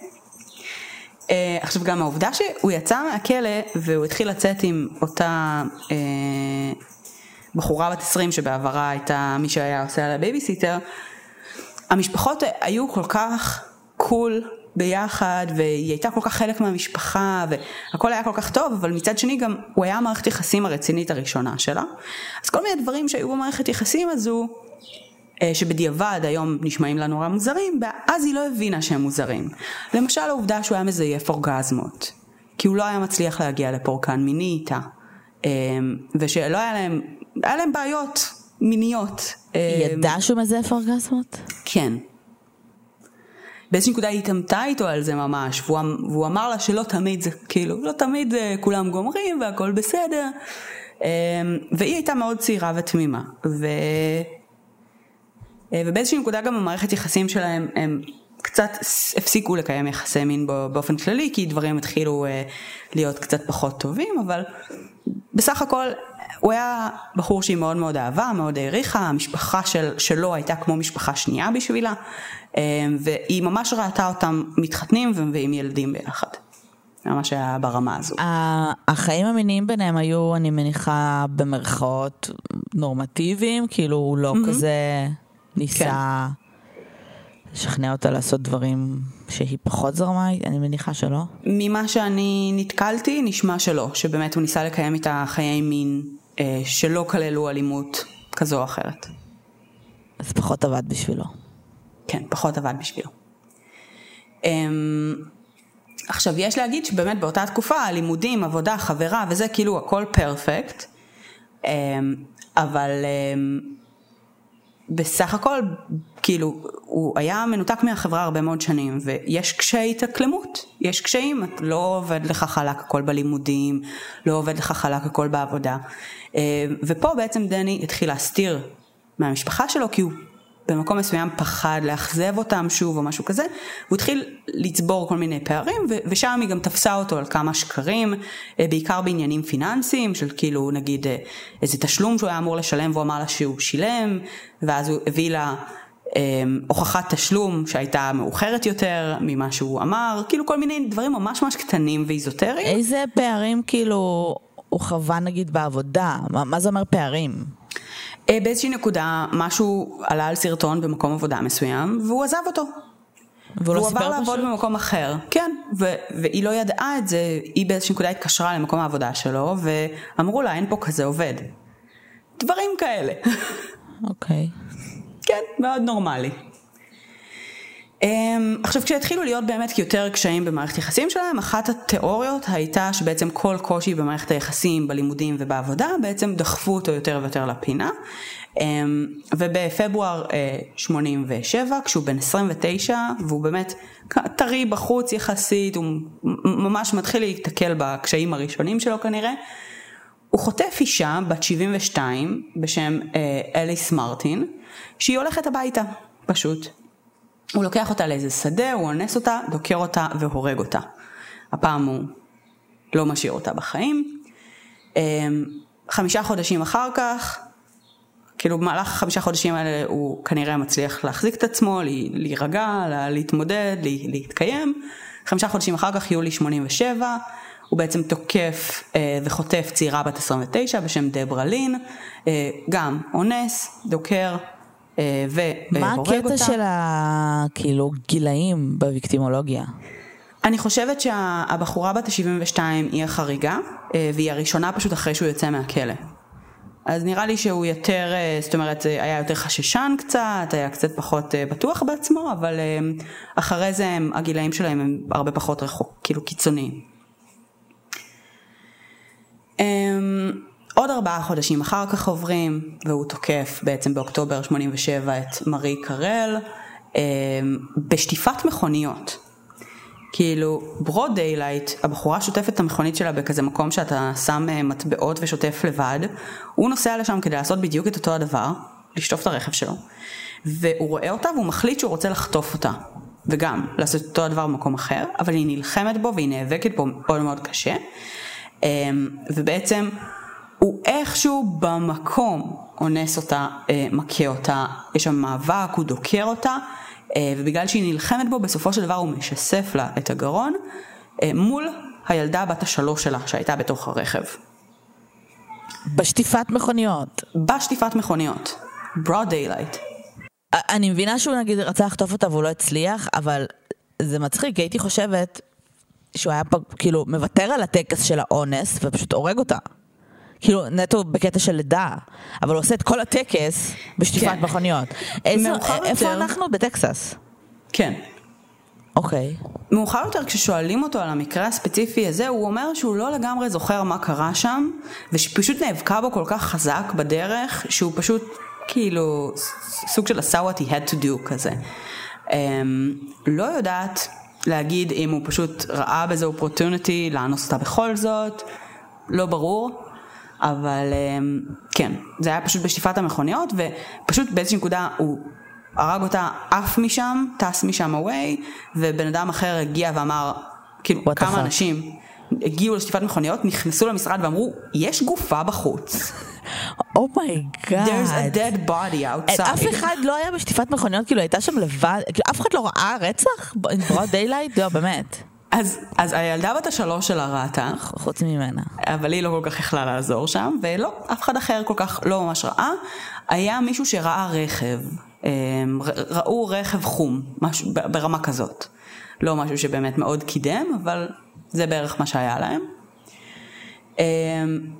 אה, עכשיו גם העובדה שהוא יצא מהכלא והוא התחיל לצאת עם אותה אה, בחורה בת 20 שבעברה הייתה מי שהיה עושה עליה בייביסיטר, המשפחות היו כל כך קול ביחד והיא הייתה כל כך חלק מהמשפחה והכל היה כל כך טוב אבל מצד שני גם הוא היה המערכת יחסים הרצינית הראשונה שלה אז כל מיני דברים שהיו במערכת יחסים הזו שבדיעבד היום נשמעים לה נורא מוזרים, ואז היא לא הבינה שהם מוזרים. למשל העובדה שהוא היה מזייף אורגזמות, כי הוא לא היה מצליח להגיע לפורקן מיני איתה, אה, ושלא היה להם, היה להם בעיות מיניות. אה, היא ידעה שהוא מזייף אורגזמות? כן. באיזושהי נקודה היא התעמתה איתו על זה ממש, והוא, אמ-, והוא אמר לה שלא תמיד זה, כאילו, לא תמיד זה כולם גומרים והכל בסדר. והיא הייתה מאוד צעירה ותמימה. ו... אה, ובאיזושהי נקודה גם המערכת יחסים שלהם הם קצת הפסיקו לקיים יחסי מין באופן כללי כי דברים התחילו אה, להיות קצת פחות טובים אבל בסך הכל הוא היה בחור שהיא מאוד מאוד אהבה, מאוד העריכה, המשפחה של, שלו הייתה כמו משפחה שנייה בשבילה אה, והיא ממש ראתה אותם מתחתנים ומביאים ילדים ביחד. ממש היה ברמה הזו. החיים המיניים ביניהם היו, אני מניחה, במרכאות נורמטיביים, כאילו הוא לא mm-hmm. כזה... ניסה כן. לשכנע אותה לעשות דברים שהיא פחות זרמה, אני מניחה שלא. ממה שאני נתקלתי, נשמע שלא, שבאמת הוא ניסה לקיים איתה חיי מין אה, שלא כללו אלימות כזו או אחרת. אז פחות עבד בשבילו. כן, פחות עבד בשבילו. אה, עכשיו יש להגיד שבאמת באותה תקופה הלימודים, עבודה, חברה וזה כאילו הכל פרפקט, אה, אבל אה, בסך הכל, כאילו, הוא היה מנותק מהחברה הרבה מאוד שנים, ויש קשיי התאקלמות, יש קשיים, לא עובד לך חלק הכל בלימודים, לא עובד לך חלק הכל בעבודה. אה, ופה בעצם דני התחיל להסתיר מהמשפחה שלו, כי הוא במקום מסוים פחד לאכזב אותם שוב או משהו כזה, הוא התחיל לצבור כל מיני פערים ושם היא גם תפסה אותו על כמה שקרים, אה, בעיקר בעניינים פיננסיים של כאילו נגיד אה, איזה תשלום שהוא היה אמור לשלם והוא אמר לה שהוא שילם, ואז הוא הביא לה אה, הוכחת תשלום שהייתה מאוחרת יותר ממה שהוא אמר, כאילו כל מיני דברים ממש ממש קטנים ואיזוטריים. איזה פערים כאילו הוא חווה נגיד בעבודה, מה, מה זה אומר פערים? אה, באיזושהי נקודה משהו עלה על סרטון במקום עבודה מסוים והוא עזב אותו. והוא לא עבר לעבוד פשוט? במקום אחר, כן, ו- והיא לא ידעה את זה, היא באיזושהי נקודה התקשרה למקום העבודה שלו ואמרו לה אין פה כזה עובד. דברים כאלה. אוקיי. Okay. כן, מאוד נורמלי. Um, עכשיו כשהתחילו להיות באמת יותר קשיים במערכת יחסים שלהם, אחת התיאוריות הייתה שבעצם כל קושי במערכת היחסים, בלימודים ובעבודה, בעצם דחפו אותו יותר ויותר לפינה. Um, ובפברואר uh, 87, כשהוא בן 29, והוא באמת טרי בחוץ יחסית, הוא ממש מתחיל להתקל בקשיים הראשונים שלו כנראה, הוא חוטף אישה בת 72 בשם uh, אליס מרטין, שהיא הולכת הביתה, פשוט. הוא לוקח אותה לאיזה שדה, הוא אונס אותה, דוקר אותה והורג אותה. הפעם הוא לא משאיר אותה בחיים. אמ, חמישה חודשים אחר כך, כאילו במהלך החמישה חודשים האלה הוא כנראה מצליח להחזיק את עצמו, להירגע, להתמודד, להתקיים. חמישה חודשים אחר כך, יולי 87, הוא בעצם תוקף אה, וחוטף צעירה בת 29 בשם דברה לין, אה, גם אונס, דוקר, והורג אותה. מה הקטע של הכאילו גילאים בוויקטימולוגיה? אני חושבת שהבחורה בת ה-72 היא החריגה, אה, והיא הראשונה פשוט אחרי שהוא יוצא מהכלא. אז נראה לי שהוא יותר, אה, זאת אומרת, היה יותר חששן קצת, היה קצת פחות בטוח בעצמו, אבל אחרי זה הגילאים שלהם הם הרבה פחות רחוק, כאילו קיצוניים. עוד ארבעה חודשים אחר כך עוברים, והוא תוקף בעצם באוקטובר 87 את מארי קרל אה, בשטיפת מכוניות. כאילו, broad daylight, הבחורה שוטפת את המכונית שלה בכזה מקום שאתה שם אה, מטבעות ושוטף לבד, הוא נוסע לשם כדי לעשות בדיוק את אותו הדבר, לשטוף את הרכב שלו, והוא רואה אותה והוא מחליט שהוא רוצה לחטוף אותה, וגם לעשות אותו הדבר במקום אחר, אבל היא נלחמת בו והיא נאבקת בו מאוד מאוד קשה, אה, ובעצם הוא איכשהו במקום אונס אותה, אה, מכה אותה, יש שם מאבק, הוא דוקר אותה, אה, ובגלל שהיא נלחמת בו, בסופו של דבר הוא משסף לה את הגרון אה, מול הילדה בת השלוש שלה שהייתה בתוך הרכב. בשטיפת מכוניות. בשטיפת מכוניות. broad daylight. אני מבינה שהוא נגיד רצה לחטוף אותה והוא לא הצליח, אבל זה מצחיק, הייתי חושבת שהוא היה פה, כאילו מוותר על הטקס של האונס ופשוט הורג אותה. כאילו נטו בקטע של לידה, אבל הוא עושה את כל הטקס בשטיפת כן. מכוניות. איזה, איפה יותר- אנחנו? בטקסס. כן. אוקיי. מאוחר יותר כששואלים אותו על המקרה הספציפי הזה, הוא אומר שהוא לא לגמרי זוכר מה קרה שם, ושפשוט נאבקה בו כל כך חזק בדרך, שהוא פשוט כאילו סוג של עשה what he had to do כזה. Um, לא יודעת להגיד אם הוא פשוט ראה בזה opportunity לאנוס אותה בכל זאת, לא ברור. אבל אמ, כן, זה היה פשוט בשטיפת המכוניות, ופשוט באיזושהי נקודה הוא הרג אותה, עף משם, טס משם away, ובן אדם אחר הגיע ואמר, כאילו, What כמה? אנשים הגיעו לשטיפת מכוניות, נכנסו למשרד ואמרו, יש גופה בחוץ. Oh my God. There's a dead body outside. אף אחד לא היה בשטיפת מכוניות, כאילו הייתה שם לבד, כאילו אף אחד לא ראה רצח? Broad daylight? לא, באמת. אז, אז הילדה בת השלוש שלה ראתה, חוץ ממנה. אבל היא לא כל כך יכלה לעזור שם, ולא, אף אחד אחר כל כך לא ממש ראה. היה מישהו שראה רכב, אמ, ראו רכב חום, משהו ברמה כזאת. לא משהו שבאמת מאוד קידם, אבל זה בערך מה שהיה להם. אמ,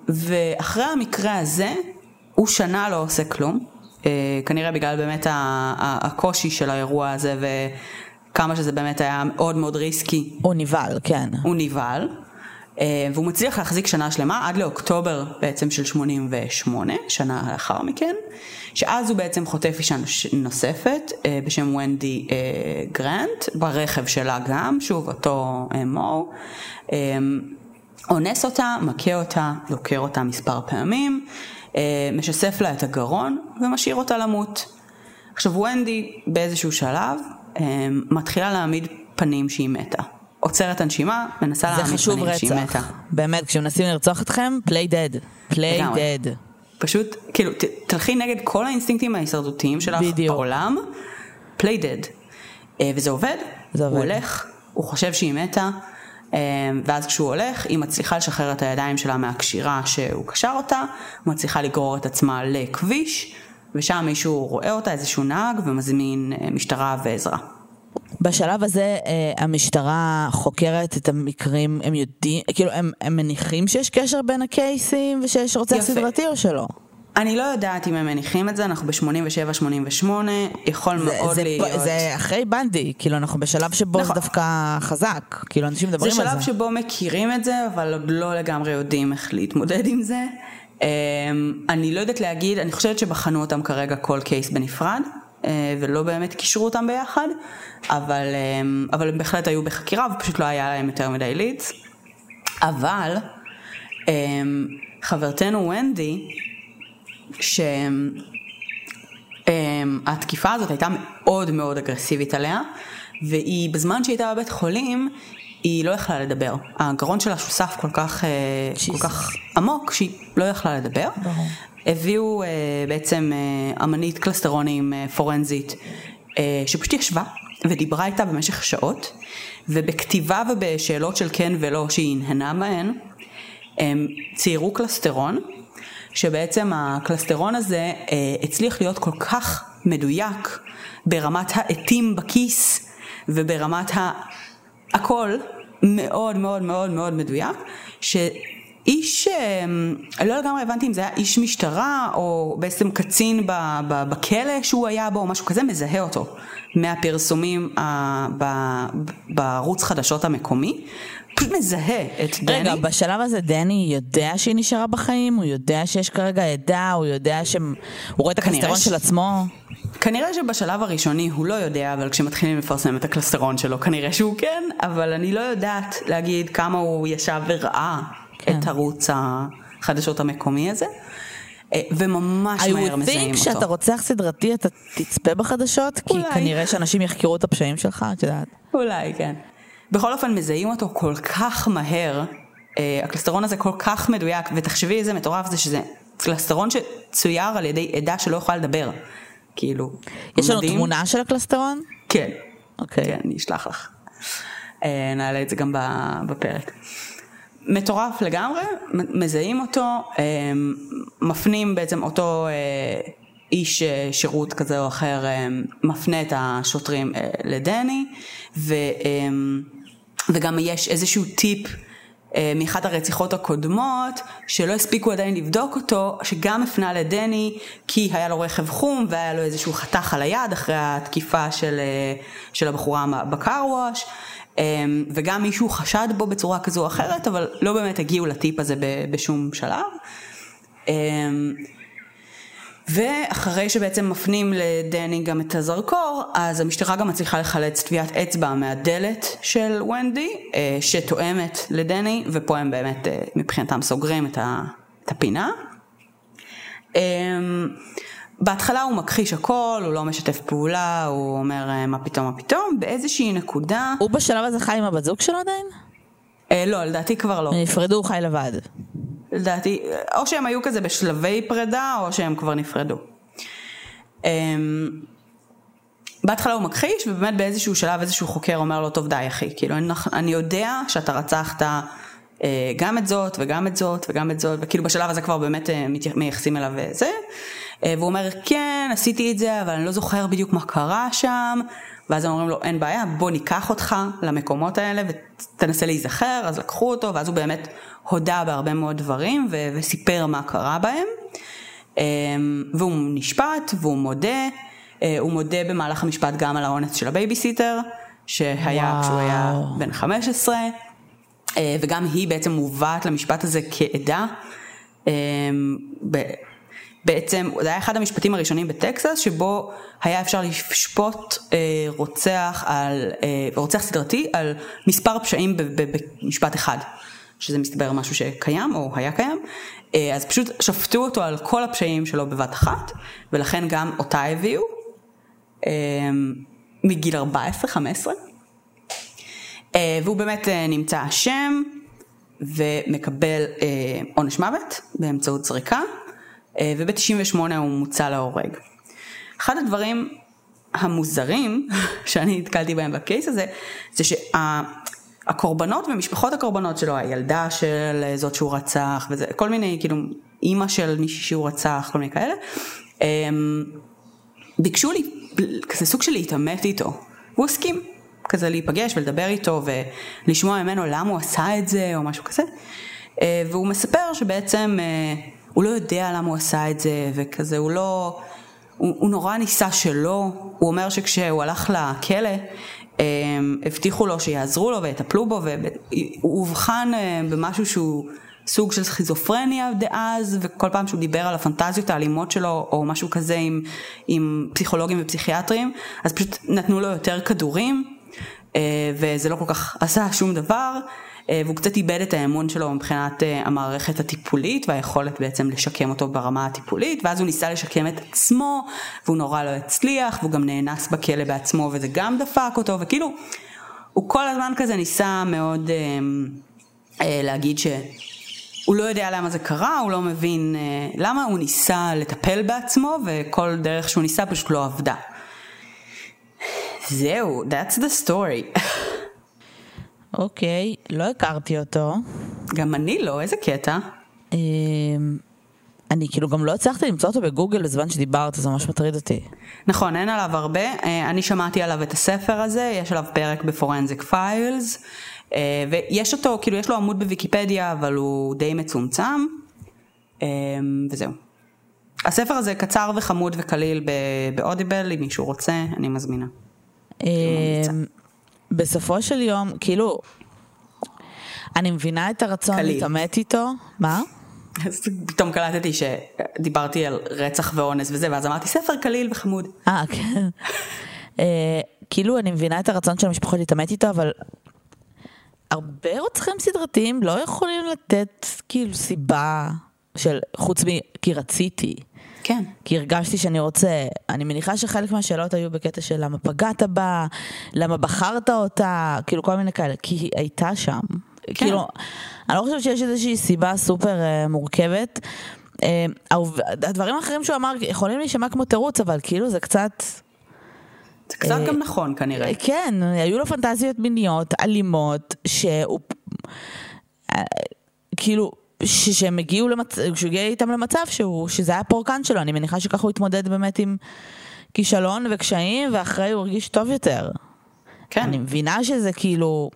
ואחרי המקרה הזה, הוא שנה לא עושה כלום. אה, כנראה בגלל באמת הקושי של האירוע הזה וכמה שזה באמת היה מאוד מאוד ריסקי הוא נבהל, כן. הוא נבהל, אה, והוא מצליח להחזיק שנה שלמה עד לאוקטובר בעצם של 88, שנה לאחר מכן, שאז הוא בעצם חוטף אישה נוספת אה, בשם ונדי אה, גרנט, ברכב שלה גם, שוב אותו מו, אה, אונס אותה, מכה אותה, דוקר אותה מספר פעמים, משסף לה את הגרון ומשאיר אותה למות. עכשיו ונדי באיזשהו שלב מתחילה להעמיד פנים שהיא מתה. עוצרת הנשימה, מנסה זה להעמיד חשוב פנים שהיא מתה. רצח. באמת, כשמנסים לרצוח אתכם, dead. play לגמרי. dead. פשוט, כאילו, ת, תלכי נגד כל האינסטינקטים ההישרדותיים שלך בדיוק. בעולם, play dead. אה, וזה עובד, זה הוא עובד. הולך, הוא חושב שהיא מתה, אה, ואז כשהוא הולך, היא מצליחה לשחרר את הידיים שלה מהקשירה שהוא קשר אותה, מצליחה לגרור את עצמה לכביש, ושם מישהו רואה אותה, איזשהו נהג, ומזמין אה, משטרה ועזרה. בשלב הזה אה, המשטרה חוקרת את המקרים, הם יודעים, כאילו הם, הם מניחים שיש קשר בין הקייסים ושיש רוצח. סדרתי או שלא? אני לא יודעת אם הם מניחים את זה, אנחנו ב-87-88, יכול זה, מאוד זה, להיות. זה אחרי בנדי, כאילו אנחנו בשלב שבו נכון. זה דווקא חזק, כאילו אנשים זה מדברים על שלב זה. שבו מכירים את זה, אבל עוד לא לגמרי יודעים איך להתמודד עם זה. אמ, אני לא יודעת להגיד, אני חושבת שבחנו אותם כרגע כל קייס בנפרד, אה, ולא באמת קישרו אותם ביחד, אבל, אמ, אבל הם בהחלט היו בחקירה ופשוט לא היה להם יותר מדי לידס. אבל אמ, חברתנו ונדי, שהתקיפה הזאת הייתה מאוד מאוד אגרסיבית עליה, והיא בזמן שהיא הייתה בבית חולים, היא לא יכלה לדבר. הגרון שלה שוסף כל כך, אה, כל. כך עמוק, שהיא לא יכלה לדבר. ברור. הביאו אה, בעצם אה, אמנית קלסטרונים פורנזית, שפשוט ישבה ודיברה איתה במשך שעות, ובכתיבה ובשאלות של כן ולא שהיא הנהנה בהן, הם ציירו קלסטרון, שבעצם הקלסטרון הזה הצליח להיות כל כך מדויק ברמת העטים בכיס וברמת ה... הכל מאוד מאוד מאוד מאוד מדויק, שאיש, אה, אני לא לגמרי הבנתי אם זה היה איש משטרה או בעצם קצין בכלא שהוא היה בו או משהו כזה, מזהה אותו מהפרסומים בערוץ חדשות המקומי, פשוט מזהה את דני. רגע, בשלב הזה דני יודע שהיא נשארה בחיים? הוא יודע שיש כרגע עדה? הוא יודע שהוא רואה את הקלסטרון ש- של עצמו? כנראה שבשלב הראשוני הוא לא יודע, אבל כשמתחילים לפרסם את הקלסטרון שלו, כנראה שהוא כן, אבל אני לא יודעת להגיד כמה הוא ישב וראה כן. את ערוץ החדשות המקומי הזה, אה, וממש I מהר would מזהים think אותו. שאתה רוצח סדרתי אתה תצפה בחדשות, כי אולי. כנראה שאנשים יחקרו את הפשעים שלך, את יודעת. אולי, כן. בכל אופן, מזהים אותו כל כך מהר, אה, הקלסטרון הזה כל כך מדויק, ותחשבי איזה מטורף זה שזה קלסטרון שצויר על ידי עדה שלא יכולה לדבר. כאילו, יש לנו מדהים. תמונה של הקלסטרון? כן. אוקיי. כן, אני אשלח לך. אה, נעלה את זה גם בפרק. מטורף לגמרי, מזהים אותו, אה, מפנים בעצם אותו אה, איש אה, שירות כזה או אחר, אה, מפנה את השוטרים לדני, ו, וגם יש איזשהו טיפ מאחת הרציחות הקודמות, שלא הספיקו עדיין לבדוק אותו, שגם הפנה לדני, כי היה לו רכב חום והיה לו איזשהו חתך על היד אחרי התקיפה של, של הבחורה בקרווש. אמ, וגם מישהו חשד בו בצורה כזו או אחרת, אבל לא באמת הגיעו לטיפ הזה בשום שלב. אמ, ואחרי שבעצם מפנים לדני גם את הזרקור, אז המשטרה גם מצליחה לחלץ טביעת אצבע מהדלת של ונדי, אה, שתואמת לדני, ופה הם באמת אה, מבחינתם סוגרים את הפינה. בהתחלה הוא מכחיש הכל, הוא לא משתף פעולה, הוא אומר אה, מה פתאום, מה פתאום, באיזושהי נקודה, הוא בשלב הזה חי עם הבת זוג שלו עדיין? אה, לא, לדעתי כבר לא. נפרדו, הוא חי לבד. לדעתי, או שהם היו כזה בשלבי פרידה, או שהם כבר נפרדו. אמ, בהתחלה הוא מכחיש, ובאמת באיזשהו שלב איזשהו חוקר אומר לו, טוב די אחי, כאילו אני, אני יודע שאתה רצחת אה, גם את זאת וגם את זאת וגם את זאת, וכאילו בשלב הזה כבר באמת אה, מייחסים אליו אה, זה, אה, והוא אומר, כן, עשיתי את זה, אבל אני לא זוכר בדיוק מה קרה שם, ואז הם אומרים לו, אין בעיה, בוא ניקח אותך למקומות האלה ותנסה להיזכר, אז לקחו אותו, ואז הוא באמת הודה בהרבה מאוד דברים ו- וסיפר מה קרה בהם. אמ, והוא נשפט והוא מודה, אה, הוא מודה במהלך המשפט גם על האונס של הבייביסיטר, שהיה וואו. כשהוא היה בן 15, אה, וגם היא בעצם מובאת למשפט הזה כעדה. בעצם זה היה אחד המשפטים הראשונים בטקסס שבו היה אפשר לשפוט אה, רוצח על אה, רוצח סדרתי על מספר פשעים במשפט אחד שזה מסתבר משהו שקיים או היה קיים. אה, אז פשוט שפטו אותו על כל הפשעים שלו בבת אחת ולכן גם אותה הביאו אה, מגיל 14-15 אה, והוא באמת אה, נמצא אשם ומקבל אה, עונש מוות באמצעות זריקה, וב-98 הוא מוצא להורג. אחד הדברים המוזרים שאני נתקלתי בהם בקייס הזה, זה שהקורבנות ומשפחות הקורבנות שלו, הילדה של אה, זאת שהוא רצח, וזה, כל מיני, כאילו, אימא של מישהי שהוא רצח, כל מיני כאלה, אה, ביקשו לי כזה סוג של להתעמת איתו, והוא הסכים כזה להיפגש ולדבר איתו ולשמוע ממנו למה הוא עשה את זה או משהו כזה. אה, והוא מספר שבעצם אה, הוא לא יודע למה הוא עשה את זה וכזה הוא לא, הוא, הוא נורא ניסה שלא, הוא אומר שכשהוא הלך לכלא אה, הבטיחו לו שיעזרו לו ויטפלו בו והוא אובחן אה, במשהו שהוא סוג של סכיזופרניה דאז, וכל פעם שהוא דיבר על הפנטזיות האלימות שלו, או משהו כזה עם, עם פסיכולוגים ופסיכיאטרים, אז פשוט נתנו לו יותר כדורים, אה, וזה לא כל כך עשה שום דבר, והוא קצת איבד את האמון שלו מבחינת אה, המערכת הטיפולית, והיכולת בעצם לשקם אותו ברמה הטיפולית, ואז הוא ניסה לשקם את עצמו, והוא נורא לא הצליח, והוא גם נאנס בכלא בעצמו, וזה גם דפק אותו, וכאילו, הוא כל הזמן כזה ניסה מאוד אה, אה, להגיד ש... הוא לא יודע למה זה קרה, הוא לא מבין אה, למה, הוא ניסה לטפל בעצמו וכל דרך שהוא ניסה פשוט לא עבדה. זהו, that's the story. אוקיי, לא הכרתי אותו. גם אני לא, איזה קטע. אמ, אני כאילו גם לא הצלחתי למצוא אותו בגוגל בזמן שדיברת, זה ממש מטריד אותי. נכון, אין עליו הרבה, אה, אני שמעתי עליו את הספר הזה, יש עליו פרק בפורנזיק פיילס, ויש אותו, כאילו יש לו עמוד בוויקיפדיה, אבל הוא די מצומצם, אה, וזהו. הספר הזה קצר וחמוד וקליל באודיבל, אם מישהו רוצה, אני מזמינה. בסופו של יום, כאילו, אני מבינה את הרצון קליל. להתעמת איתו. מה? אז פתאום קלטתי שדיברתי על רצח ואונס וזה, ואז אמרתי ספר קליל וחמוד. אה, כן. אה, כאילו, אני מבינה את הרצון של המשפחות להתעמת איתו, אבל הרבה רוצחים סדרתיים לא יכולים לתת כאילו סיבה של חוץ מ... כי רציתי. כן. כי הרגשתי שאני רוצה, אני מניחה שחלק מהשאלות היו בקטע של למה פגעת בה, למה בחרת אותה, כאילו כל מיני כאלה, כי היא הייתה שם. כן. כאילו, אני לא חושבת שיש איזושהי סיבה סופר uh, מורכבת. Uh, אה, הדברים האחרים שהוא אמר יכולים להישמע כמו תירוץ, אבל כאילו זה קצת... זה קצת גם נכון כנראה. כן, היו לו פנטזיות מיניות, אלימות, שהוא... כאילו, שהם הגיעו למצב, שהוא הגיע איתם למצב שהוא, שזה היה פורקן שלו, אני מניחה שככה הוא התמודד באמת עם כישלון וקשיים, ואחרי הוא הרגיש טוב יותר. כן. אני מבינה שזה כאילו...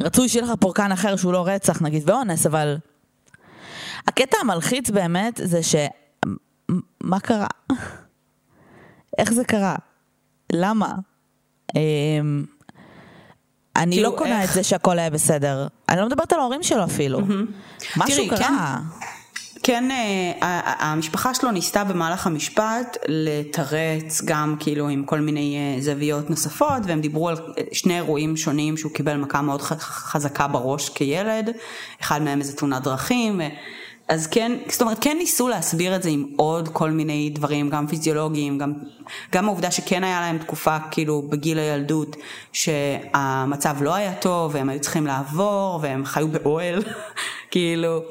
רצוי שיהיה לך פורקן אחר שהוא לא רצח, נגיד, ואונס, אבל... הקטע המלחיץ באמת זה ש... מה קרה? איך זה קרה? למה? אמ, אני לא קונה איך... את זה שהכל היה בסדר. אני לא מדברת על ההורים שלו אפילו. משהו קרה. כן, כן, אה, המשפחה שלו ניסתה במהלך המשפט לתרץ גם כאילו עם כל מיני אה, זוויות נוספות, והם דיברו על שני אירועים שונים שהוא קיבל מכה מאוד חזקה בראש כילד, אחד מהם איזה תאונת דרכים. אז כן, זאת אומרת, כן ניסו להסביר את זה עם עוד כל מיני דברים, גם פיזיולוגיים, גם, גם העובדה שכן היה להם תקופה, כאילו, בגיל הילדות, שהמצב לא היה טוב, והם היו צריכים לעבור, והם חיו באוהל, כאילו,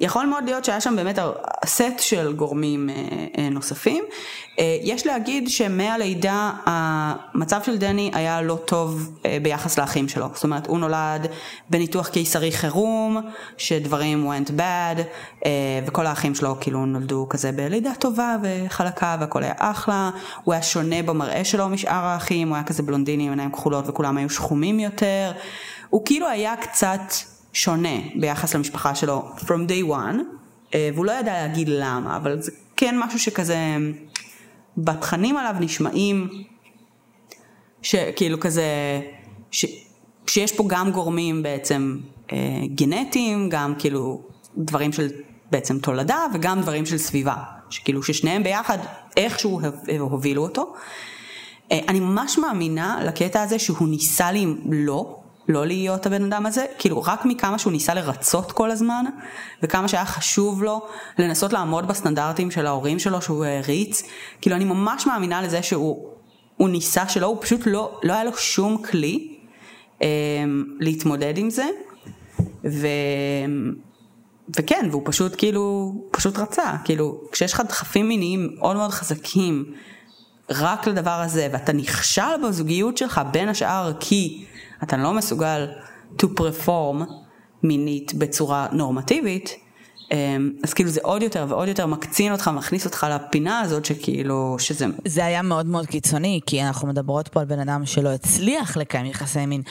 יכול מאוד להיות שהיה שם באמת סט של גורמים אה, אה, נוספים. אה, יש להגיד שמהלידה המצב של דני היה לא טוב ביחס לאחים שלו. זאת אומרת, הוא נולד בניתוח קיסרי חירום, שדברים went bad, וכל האחים שלו כאילו נולדו כזה בלידה טובה וחלקה והכל היה אחלה. הוא היה שונה במראה שלו משאר האחים, הוא היה כזה בלונדיני עם עיניים כחולות וכולם היו שחומים יותר. הוא כאילו היה קצת... שונה ביחס למשפחה שלו from day one, אה, והוא לא ידע להגיד למה, אבל זה כן משהו שכזה, בתכנים עליו נשמעים, שכאילו כזה, ש, שיש פה גם גורמים בעצם אה, גנטיים, גם כאילו דברים של בעצם תולדה וגם דברים של סביבה, שכאילו ששניהם ביחד איכשהו הובילו אותו. אה, אני ממש מאמינה לקטע הזה שהוא ניסה לי לא, לא להיות הבן אדם הזה, כאילו רק מכמה שהוא ניסה לרצות כל הזמן, וכמה שהיה חשוב לו לנסות לעמוד בסטנדרטים של ההורים שלו שהוא העריץ, כאילו אני ממש מאמינה לזה שהוא ניסה שלא, הוא פשוט לא, לא היה לו שום כלי אה, להתמודד עם זה, ו... וכן, והוא פשוט כאילו, פשוט רצה, כאילו כשיש לך דחפים מיניים מאוד מאוד חזקים רק לדבר הזה, ואתה נכשל בזוגיות שלך בין השאר כי אתה לא מסוגל to perform מינית בצורה נורמטיבית, אמ, אז כאילו זה עוד יותר ועוד יותר מקצין אותך, מכניס אותך לפינה הזאת שכאילו, שזה... זה היה מאוד מאוד קיצוני, כי אנחנו מדברות פה על בן אדם שלא הצליח לקיים יחסי מין.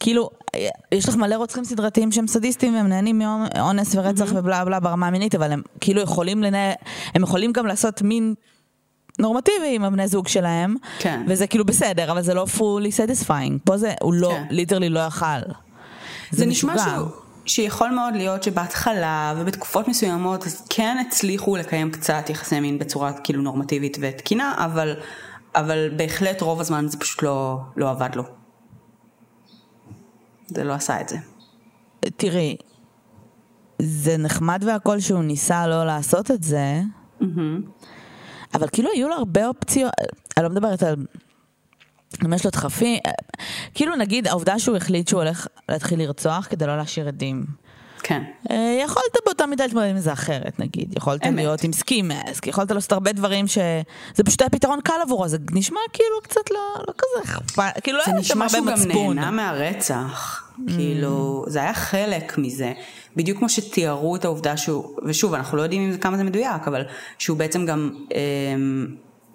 כאילו, יש לך מלא רוצחים סדרתיים שהם סדיסטים והם נהנים מאונס ורצח mm-hmm. ובלה בלה ברמה המינית, אבל הם כאילו יכולים לנהל, הם יכולים גם לעשות מין נורמטיבי עם הבני זוג שלהם, כן. וזה כאילו בסדר, אבל זה לא fully satisfying. פה זה, הוא לא, ליטרלי כן. לא יאכל. זה, זה נשמע שהוא... שיכול מאוד להיות שבהתחלה ובתקופות מסוימות אז כן הצליחו לקיים קצת יחסי מין בצורה כאילו נורמטיבית ותקינה, אבל, אבל בהחלט רוב הזמן זה פשוט לא, לא עבד לו. זה לא עשה את זה. תראי, זה נחמד והכל שהוא ניסה לא לעשות את זה, mm-hmm. אבל כאילו היו לו הרבה אופציות, אני לא מדברת על... אם יש לו דחפים, כאילו נגיד העובדה שהוא החליט שהוא הולך להתחיל לרצוח כדי לא להשאיר עדים. כן. אה, יכולת באותה מידה להתמודד עם זה אחרת נגיד, יכולת אמת. להיות עם סקי מאסק, יכולת לעשות הרבה דברים שזה פשוט היה פתרון קל עבורו, זה נשמע כאילו קצת לא, לא כזה אכפת, כאילו לא היה שם הרבה מצפון. זה נשמע שהוא גם נהנה מהרצח, mm. כאילו זה היה חלק מזה. בדיוק כמו שתיארו את העובדה שהוא, ושוב, אנחנו לא יודעים אם זה, כמה זה מדויק, אבל שהוא בעצם גם אה,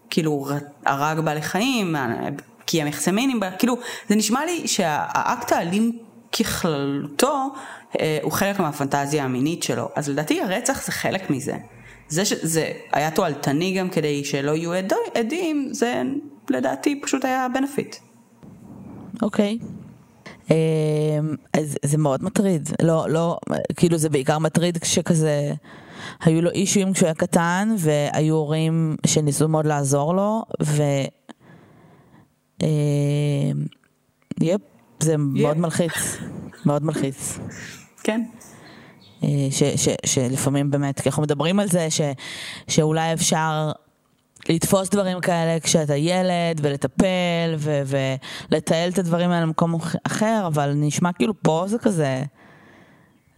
כאילו הרג בעלי חיים, קיים יחסי מינים, כאילו זה נשמע לי שהאקט האלים ככללותו אה, הוא חלק מהפנטזיה המינית שלו, אז לדעתי הרצח זה חלק מזה. זה שזה היה תועלתני גם כדי שלא יהיו עדים, זה לדעתי פשוט היה בנפיט. אוקיי. Okay. אמ, אז זה מאוד מטריד, לא, לא, כאילו זה בעיקר מטריד כשכזה, היו לו אישויים כשהוא היה קטן, והיו הורים שניסו מאוד לעזור לו, ו... אמ, יפ, זה מאוד מלחיץ, מאוד מלחיץ. כן. אה, ש, ש, שלפעמים באמת, כי אנחנו מדברים על זה ש, שאולי אפשר לתפוס דברים כאלה כשאתה ילד, ולטפל, ו- ולתעל את הדברים האלה למקום אחר, אבל נשמע כאילו פה זה כזה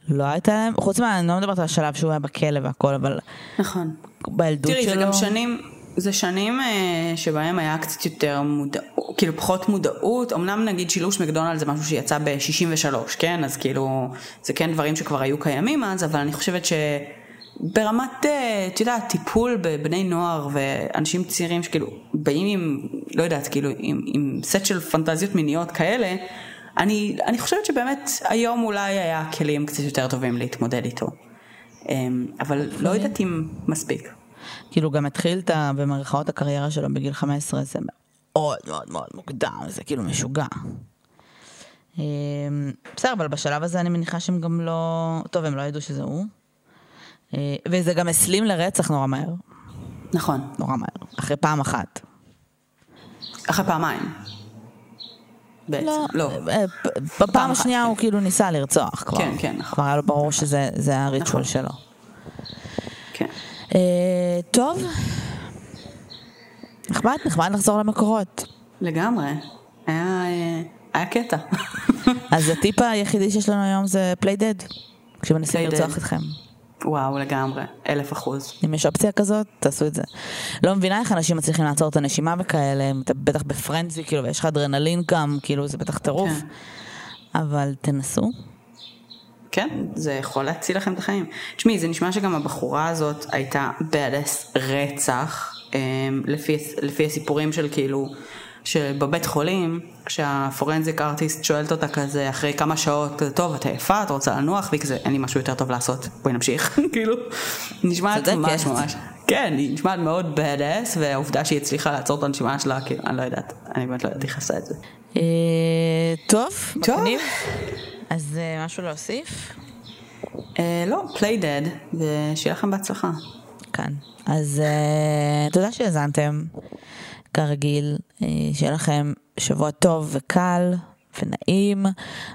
לא הייתה להם, חוץ מה, אני לא מדברת על השלב שהוא היה בכלא והכל, אבל נכון. בילדות תראי, שלו... זה גם שנים, זה שנים אה, שבהם היה קצת יותר מודעות, כאילו פחות מודעות, אמנם נגיד שילוש מקדונלד זה משהו שיצא ב-63, כן? אז כאילו, זה כן דברים שכבר היו קיימים אז, אבל אני חושבת שברמת, אה, את יודעת, טיפול בבני נוער ואנשים צעירים שכאילו באים עם, לא יודעת, כאילו, עם, עם סט של פנטזיות מיניות כאלה, אני, אני חושבת שבאמת היום אולי היה כלים קצת יותר טובים להתמודד איתו. אמ, אבל לא יודעת אם מספיק. כאילו גם התחיל את. במרכאות הקריירה שלו בגיל 15, זה מאוד מאוד מאוד מוקדם, זה כאילו משוגע. אמ, בסדר, אבל בשלב הזה אני מניחה שהם גם לא... טוב, הם לא ידעו שזה הוא. אה, וזה גם הסלים לרצח נורא מהר. נכון. נורא מהר. אחרי פעם אחת. אחרי פעמיים. בעצם, לא. אה, בפעם השנייה הוא כאילו ניסה לרצוח כבר. כן, כן, נכון. כבר היה לו ברור שזה הריטואל נכון. שלו. כן. אה, טוב. נחמד, נחמד לחזור למקורות. לגמרי. היה, אה, היה קטע. אז הטיפ היחידי שיש לנו היום זה פליי דד. כשמנסים לרצוח. אתכם. וואו, לגמרי. אלף אחוז. אם יש אופציה כזאת, תעשו את זה. לא מבינה איך אנשים מצליחים לעצור את הנשימה וכאלה, אתה בטח בפרנזי, כאילו, ויש לך אדרנלין גם, כאילו, זה בטח טירוף. כן. אבל תנסו. כן, זה יכול להציל לכם את החיים. תשמעי, זה נשמע שגם הבחורה הזאת הייתה בדס רצח, אמ, לפי, לפי הסיפורים של כאילו, שבבית חולים, כשהפורנזיק ארטיסט שואלת אותה כזה אחרי כמה שעות, טוב, את עייפה, את רוצה לנוח, והיא כזה, אין לי משהו יותר טוב לעשות, בואי נמשיך, כאילו, נשמעת. ממש ממש, כן, היא נשמעת מאוד בדס, והעובדה שהיא הצליחה לעצור את הנשימה שלה, כאילו, אני לא יודעת, אני באמת לא יודעת איך עשה את זה. אה, טוב, טוב. אז אה, משהו להוסיף? אה, לא, play dead, ושיהיה לכם בהצלחה. כאן. אז uh, תודה שהאזנתם, כרגיל, שיהיה לכם שבוע טוב וקל ונעים.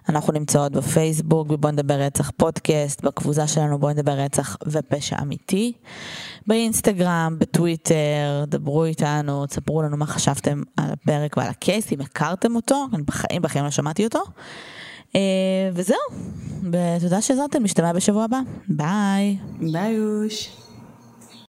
אנחנו נמצאות בפייסבוק, בבוא נדבר רצח פודקאסט, בקבוצה שלנו בוא נדבר רצח ופשע אמיתי. באינסטגרם, בטוויטר, דברו איתנו, תספרו לנו מה חשבתם על הפרק ועל הקייס, אם הכרתם אותו, אני בחיים בחיים לא שמעתי אותו. Uh, וזהו, ותודה שהאזנתם, נשתמע בשבוע הבא. ביי. ביי יוש.